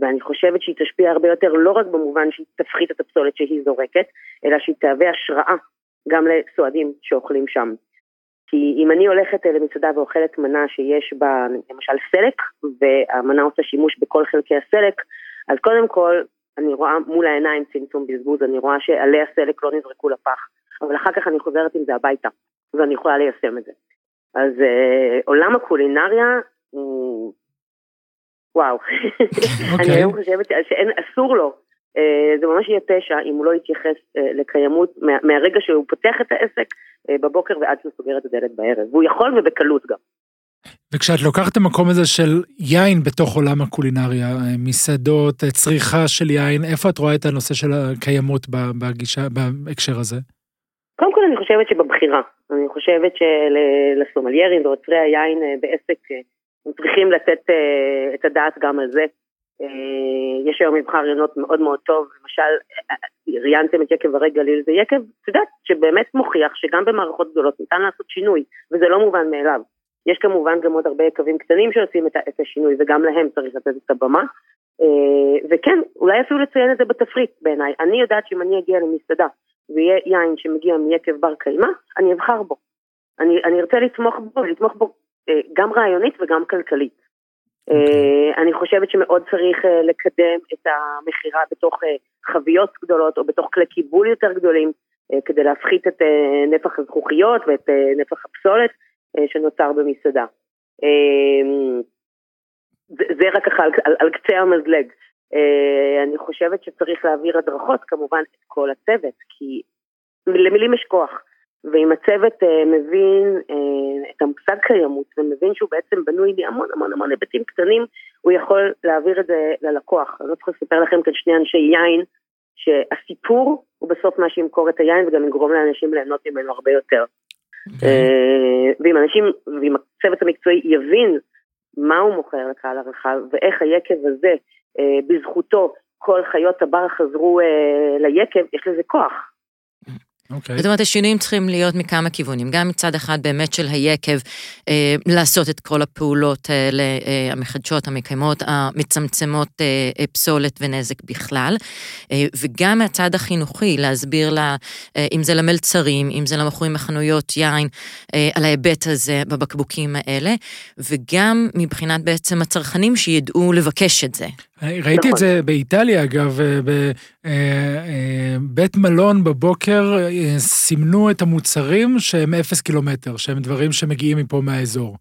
ואני חושבת שהיא תשפיע הרבה יותר לא רק במובן שהיא תפחית את הפסולת שהיא זורקת, אלא שהיא תהווה השראה גם לסועדים שאוכלים שם. כי אם אני הולכת אה, למסעדה ואוכלת מנה שיש בה למשל סלק, והמנה עושה שימוש בכל חלקי הסלק, אז קודם כל אני רואה מול העיניים צמצום בזבוז, אני רואה שעלי הסלק לא נזרקו לפח, אבל אחר כך אני חוזרת עם זה הביתה, ואני יכולה ליישם את זה. אז אה, עולם הקולינריה הוא... וואו, okay. אני היום אוקיי. חושבת שאסור לו אה, זה ממש יהיה פשע אם הוא לא יתייחס אה, לקיימות מה, מהרגע שהוא פותח את העסק אה, בבוקר ועד שהוא סוגר את הדלת בערב, והוא יכול ובקלות גם. וכשאת לוקחת את המקום הזה של יין בתוך עולם הקולינריה, מסעדות, צריכה של יין, איפה את רואה את הנושא של הקיימות בגישה, בהקשר הזה? אני חושבת שבבחירה. אני חושבת שלסומליירים ועוצרי היין בעסק, הם צריכים לתת את הדעת גם על זה. אה, יש היום מבחר רעיונות מאוד מאוד טוב, למשל, ראיינתם את יקב הרי גליל, זה יקב, את יודעת, שבאמת מוכיח שגם במערכות גדולות ניתן לעשות שינוי, וזה לא מובן מאליו. יש כמובן גם עוד הרבה יקבים קטנים שעושים את השינוי, וגם להם צריך לתת את הבמה. אה, וכן, אולי אפילו לציין את זה בתפריט בעיניי. אני יודעת שאם אני אגיע למסעדה ויהיה יין שמגיע מיקב בר קיימא, אני אבחר בו. אני, אני ארצה לתמוך בו, לתמוך בו אה, גם רעיונית וגם כלכלית. Okay. אוקיי. אה, אני חושבת שמאוד צריך אה, לקדם את המכירה בתוך אה, חביות גדולות או בתוך כלי קיבול יותר גדולים כדי להפחית את נפח הזכוכיות ואת נפח הפסולת שנוצר במסעדה. זה רק ככה על, על, על קצה המזלג. אני חושבת שצריך להעביר הדרכות כמובן את כל הצוות, כי למילים יש כוח. ואם הצוות uh, מבין uh, את המושג קיימות ומבין שהוא בעצם בנוי מהמון המון המון היבטים קטנים, הוא יכול להעביר את זה ללקוח. אני לא צריכה לספר לכם כאן שני אנשי יין, שהסיפור הוא בסוף מה שימכור את היין וגם יגרום לאנשים ליהנות ממנו הרבה יותר. Okay. אוקיי. ואם אנשים, ואם הצוות המקצועי יבין מה הוא מוכר לקהל הרחב ואיך היקב הזה, uh, בזכותו כל חיות הבר חזרו uh, ליקב, יש לזה כוח. אוקיי. זאת אומרת, השינויים צריכים להיות מכמה כיוונים. גם מצד אחד באמת של היקב, אה, לעשות את כל הפעולות האלה, אה, המחדשות, המקיימות, המצמצמות אה, אה, פסולת ונזק בכלל, אה, וגם מהצד החינוכי, להסביר לה, אה, אם זה למלצרים, אם זה למכורים מחנויות יין, אה, על ההיבט הזה בבקבוקים האלה, וגם מבחינת בעצם הצרכנים שידעו לבקש את זה. ראיתי נכון. את זה באיטליה, אגב, בבית אה, אה, מלון בבוקר אה, סימנו את המוצרים שהם אפס קילומטר, שהם דברים שמגיעים מפה מהאזור.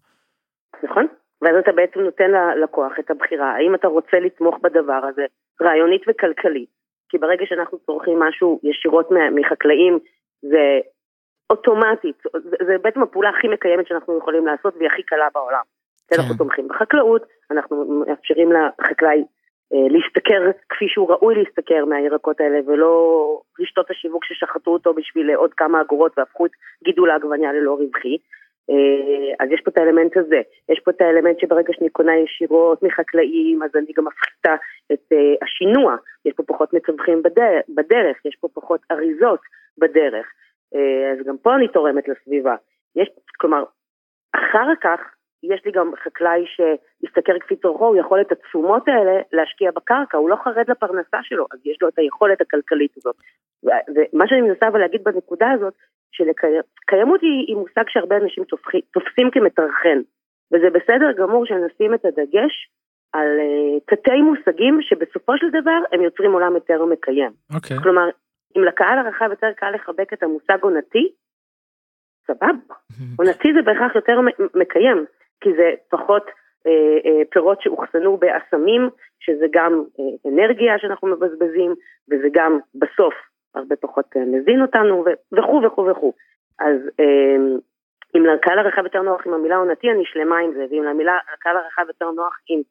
נכון, ואז אתה בעצם נותן ללקוח את הבחירה, האם אתה רוצה לתמוך בדבר הזה, רעיונית וכלכלית. כי ברגע שאנחנו צורכים משהו ישירות מחקלאים, זה אוטומטית, זה, בעצם הפעולה הכי מקיימת שאנחנו יכולים לעשות והיא הכי קלה בעולם. כן. אנחנו תומכים בחקלאות, אנחנו מאפשרים לחקלאי אה, להשתכר כפי שהוא ראוי להשתכר מהירקות האלה, ולא רשתות השיווק ששחטו אותו בשביל עוד כמה אגורות והפכו את גידול העגבניה ללא רווחי. אה, אז יש פה את האלמנט הזה, יש פה את האלמנט שברגע שאני קונה ישירות מחקלאים, אז אני גם מפחיתה את אה, השינוע, יש פה פחות בדרך, בדרך, יש פה פחות אריזות בדרך, אז גם פה אני תורמת לסביבה. יש, כלומר, אחר כך יש לי גם חקלאי שהשתכר כפי צורכו, הוא יכול את התשומות האלה להשקיע בקרקע, הוא לא חרד לפרנסה שלו, אז יש לו את היכולת הכלכלית הזאת. ומה שאני מנסה אבל להגיד בנקודה הזאת, שקיימות היא, היא מושג שהרבה אנשים תופחי, תופסים כמטרחן, וזה בסדר גמור שנשים את הדגש על uh, תתי מושגים שבסופו של דבר הם יוצרים עולם יותר מקיים. Okay. אוקיי. כלומר, אם לקהל הרחב יותר קל לחבק את המושג עונתי, סבבה. עונתי זה בהכרח יותר מקיים. כי זה פחות אה, אה, פירות שאוחסנו באסמים, שזה גם אה, אנרגיה שאנחנו מבזבזים, וזה גם בסוף הרבה פחות אה, מזין אותנו, וכו' וכו' וכו'. אז אה, אם לקהל הרחב יותר נוח עם המילה עונתי, אני שלמה עם זה, ואם למילה, לקהל הרחב יותר נוח עם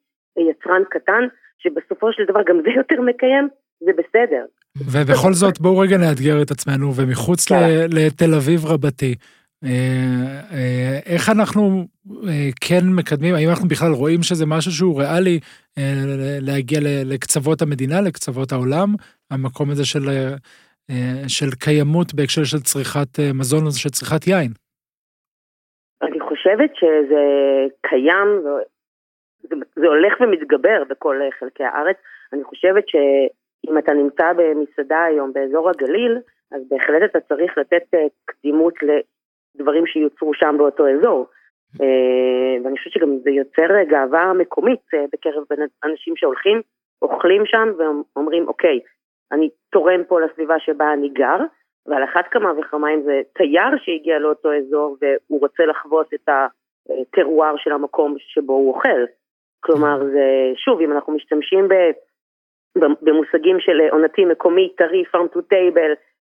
יצרן קטן, שבסופו של דבר גם זה יותר מקיים, זה בסדר. ובכל זאת, בואו רגע נאתגר את עצמנו, ומחוץ לתל אביב רבתי, אה, אה, איך אנחנו כן מקדמים, האם אנחנו בכלל רואים שזה משהו שהוא ריאלי להגיע לקצוות המדינה, לקצוות העולם, המקום הזה של, של קיימות בהקשר של צריכת מזון, של צריכת יין? אני חושבת שזה קיים, זה, זה הולך ומתגבר בכל חלקי הארץ. אני חושבת שאם אתה נמצא במסעדה היום באזור הגליל, אז בהחלט אתה צריך לתת קדימות דברים שיוצרו שם באותו אזור. אה, ואני חושבת שגם זה יוצר גאווה מקומית אה, בקרב אנשים שהולכים, אוכלים שם ואומרים, אוקיי, אני תורם פה לסביבה שבה אני גר, ועל אחת כמה וכמה אם זה תייר שהגיע לאותו אזור והוא רוצה לחוות את הטרואר של המקום שבו הוא אוכל. כלומר, זה, שוב, אם אנחנו משתמשים ב, במושגים של עונתי מקומי, טרי, farm to table,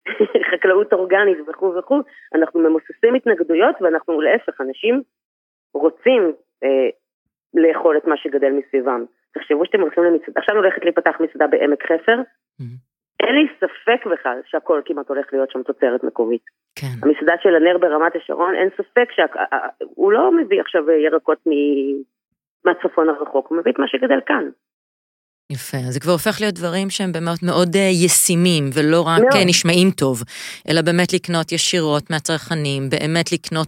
חקלאות אורגנית וכו' וכו', אנחנו ממוססים התנגדויות ואנחנו להפך, אנשים רוצים אה, לאכול את מה שגדל מסביבם. תחשבו שאתם הולכים למצעדה, עכשיו הולכת להיפתח מצעדה בעמק חפר, mm-hmm. אין לי ספק בכלל שהכל כמעט הולך להיות שם תוצרת מקומית. כן. המסעדה של הנר ברמת השרון, אין ספק שהוא לא מביא עכשיו ירקות מהצפון הרחוק, הוא מביא את מה שגדל כאן. יפה, אז זה כבר הופך להיות דברים שהם באמת מאוד אה, ישימים, ולא רק מאוד. אה, נשמעים טוב, אלא באמת לקנות ישירות מהצרכנים, באמת לקנות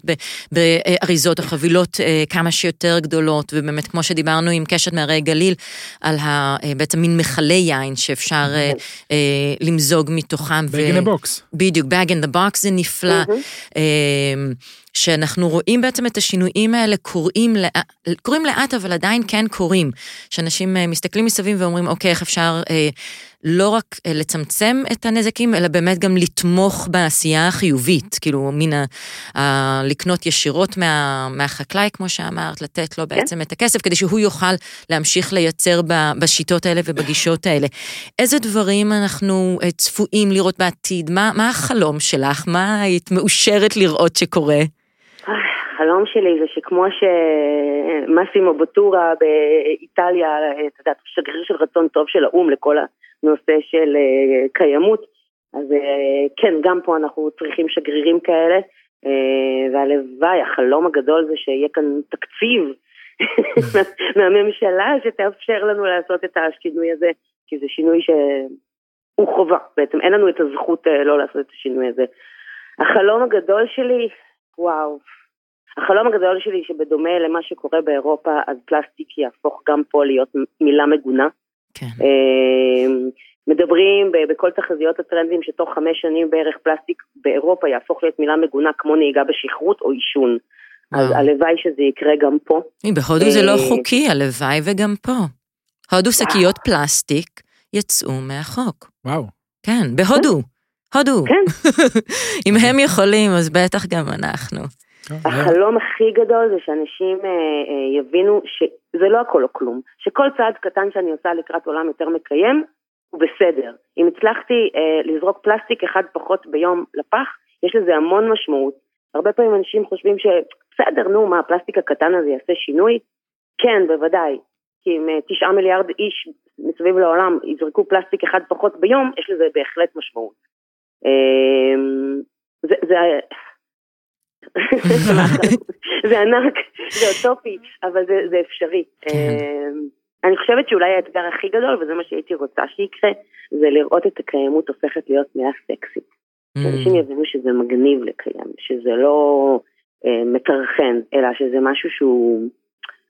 באריזות או חבילות אה, כמה שיותר גדולות, ובאמת, כמו שדיברנו עם קשת מהרי גליל, על ה, בעצם מין מכלי יין שאפשר mm-hmm. למזוג מתוכם. בג אין הבוקס. בדיוק, בג אין הבוקס זה נפלא. Mm-hmm. שאנחנו רואים בעצם את השינויים האלה קורים, קורים לאט, אבל עדיין כן קורים. שאנשים אה, מסתכלים מסביב ואומרים, אוקיי, איך אפשר אה, לא רק אה, לצמצם את הנזקים, אלא באמת גם לתמוך בעשייה החיובית. כאילו, מן ה... ה לקנות ישירות מה, מהחקלאי, כמו שאמרת, לתת לו כן. בעצם את הכסף, כדי שהוא יוכל להמשיך לייצר ב, בשיטות האלה ובגישות האלה. איזה דברים אנחנו אה, צפויים לראות בעתיד? מה, מה החלום שלך? מה היית מאושרת לראות שקורה? החלום שלי זה שכמו שמאסימו בוטורה באיטליה, אתה יודע, שגריר של רצון טוב של האו"ם לכל הנושא של אה, קיימות, אז אה, כן, גם פה אנחנו צריכים שגרירים כאלה, אה, והלוואי, החלום הגדול זה שיהיה כאן תקציב מהממשלה שתאפשר לנו לעשות את השינוי הזה, כי זה שינוי שהוא חובה, בעצם אין לנו את הזכות לא לעשות את השינוי הזה. החלום הגדול שלי, וואו, החלום הגדול שלי שבדומה למה שקורה באירופה, אז פלסטיק יהפוך גם פה להיות מילה מגונה. כן. אמ, מדברים בכל תחזיות הטרנדים שתוך חמש שנים בערך פלסטיק באירופה יהפוך להיות מילה מגונה כמו נהיגה בשכרות או עישון. אז הלוואי שזה יקרה גם פה. בהודו זה לא אה, חוקי, הלוואי וגם פה. הודו שקיות פלסטיק יצאו מהחוק. וואו. כן, בהודו. הודו. כן. אם הם יכולים, אז בטח גם אנחנו. החלום הכי גדול זה שאנשים אה, אה, יבינו שזה לא הכל או כלום, שכל צעד קטן שאני עושה לקראת עולם יותר מקיים, הוא בסדר. אם הצלחתי אה, לזרוק פלסטיק אחד פחות ביום לפח, יש לזה המון משמעות. הרבה פעמים אנשים חושבים שבסדר, נו, מה, הפלסטיק הקטן הזה יעשה שינוי? כן, בוודאי. כי אם תשעה מיליארד איש מסביב לעולם יזרקו פלסטיק אחד פחות ביום, יש לזה בהחלט משמעות. אה, זה, זה, זה ענק, זה אוטופי, אבל זה, זה אפשרי. כן. אה, אני חושבת שאולי האתגר הכי גדול, וזה מה שהייתי רוצה שיקרה, זה לראות את הקיימות הופכת להיות מילה סקסית. Mm. שאנשים יבינו שזה מגניב לקיים, שזה לא אה, מטרחן, אלא שזה משהו שהוא,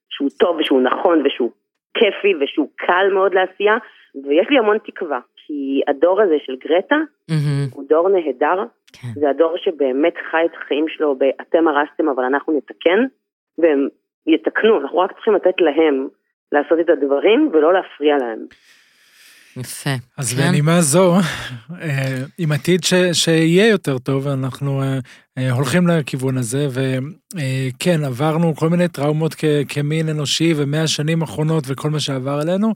שהוא טוב ושהוא נכון ושהוא כיפי ושהוא קל מאוד לעשייה, ויש לי המון תקווה, כי הדור הזה של גרטה mm-hmm. הוא דור נהדר, כן. זה הדור שבאמת חי את החיים שלו ב"אתם הרסתם אבל אנחנו נתקן", והם יתקנו, אנחנו רק צריכים לתת להם לעשות את הדברים ולא להפריע להם. יפה. אז כן. בנימה זו, אה, עם עתיד ש, שיהיה יותר טוב, אנחנו אה, אה, הולכים לכיוון הזה, וכן, עברנו כל מיני טראומות כ, כמין אנושי, ומאה שנים האחרונות וכל מה שעבר עלינו,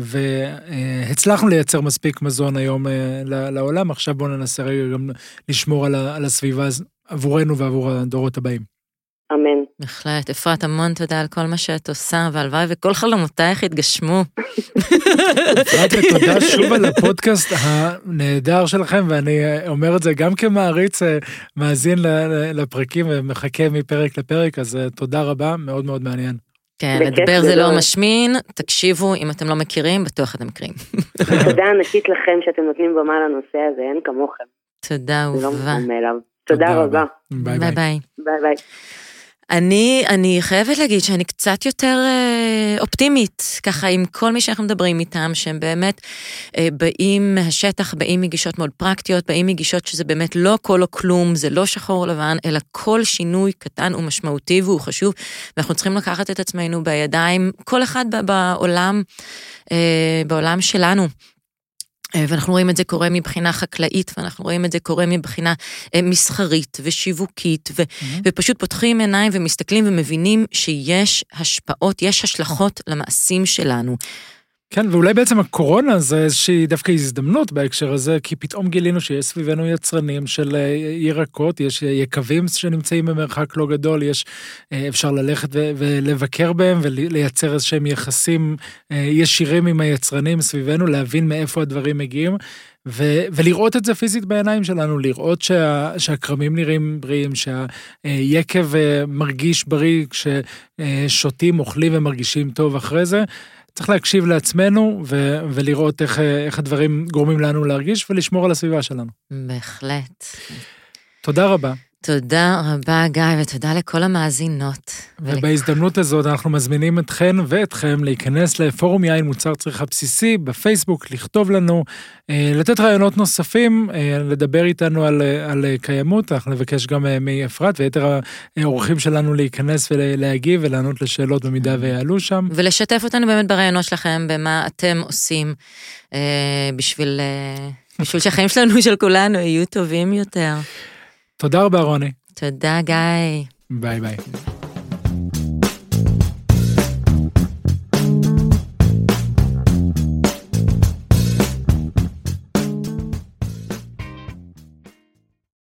והצלחנו לייצר מספיק מזון היום לעולם, עכשיו בואו ננסה רגע גם לשמור על הסביבה עבורנו ועבור הדורות הבאים. בהחלט. אפרת, המון תודה על כל מה שאת עושה, והלוואי וכל חלומותייך יתגשמו. אפרת, ותודה שוב על הפודקאסט הנהדר שלכם, ואני אומר את זה גם כמעריץ, אה, מאזין לפרקים ומחכה מפרק לפרק, אז אה, תודה רבה, מאוד מאוד מעניין. כן, לדבר זה לא משמין, תקשיבו, אם אתם לא מכירים, בטוח אתם מכירים. תודה ענקית לכם שאתם נותנים במה לנושא הזה, אין כמוכם. תודה, אהובה. לא מאליו. תודה רבה. ביי ביי. ביי ביי. אני, אני חייבת להגיד שאני קצת יותר אה, אופטימית, ככה עם כל מי שאנחנו מדברים איתם, שהם באמת אה, באים מהשטח, באים מגישות מאוד פרקטיות, באים מגישות שזה באמת לא הכל או כלום, זה לא שחור לבן, אלא כל שינוי קטן הוא משמעותי והוא חשוב, ואנחנו צריכים לקחת את עצמנו בידיים, כל אחד בעולם, אה, בעולם שלנו. אה, ואנחנו רואים את זה קורה מבחינה חקלאית, ואנחנו רואים את זה קורה מבחינה אה, מסחרית ושיווקית, ו- mm-hmm. ופשוט פותחים עיניים ומסתכלים ומבינים שיש השפעות, יש השלכות למעשים שלנו. כן, ואולי בעצם הקורונה זה איזושהי דווקא הזדמנות בהקשר הזה, כי פתאום גילינו שיש סביבנו יצרנים של אה, ירקות, יש יקבים שנמצאים במרחק לא גדול, יש, אה, אפשר ללכת ולבקר בהם ולייצר איזשהם יחסים אה, ישירים עם היצרנים סביבנו, להבין מאיפה הדברים מגיעים. ו- ולראות את זה פיזית בעיניים שלנו, לראות שה- שהכרמים נראים בריאים, שהיקב מרגיש בריא כששותים, אוכלים ומרגישים טוב אחרי זה. צריך להקשיב לעצמנו ו- ולראות איך, איך הדברים גורמים לנו להרגיש ולשמור על הסביבה שלנו. בהחלט. תודה רבה. תודה רבה, גיא, ותודה לכל המאזינות. ובהזדמנות הזאת אנחנו מזמינים אתכן ואתכם להיכנס לפורום יין מוצר צריכה בסיסי בפייסבוק, לכתוב לנו, אה, לתת רעיונות נוספים, אה, לדבר איתנו על, על קיימות, אנחנו נבקש גם אה, מאפרת ויתר האורחים שלנו להיכנס ולהגיב ולענות לשאלות במידה ויעלו שם. ולשתף אותנו באמת ברעיונות שלכם, במה אתם עושים בשביל, בשביל שהחיים שלנו, של כולנו, יהיו טובים יותר. תודה רבה, רוני. תודה, גיא. ביי ביי.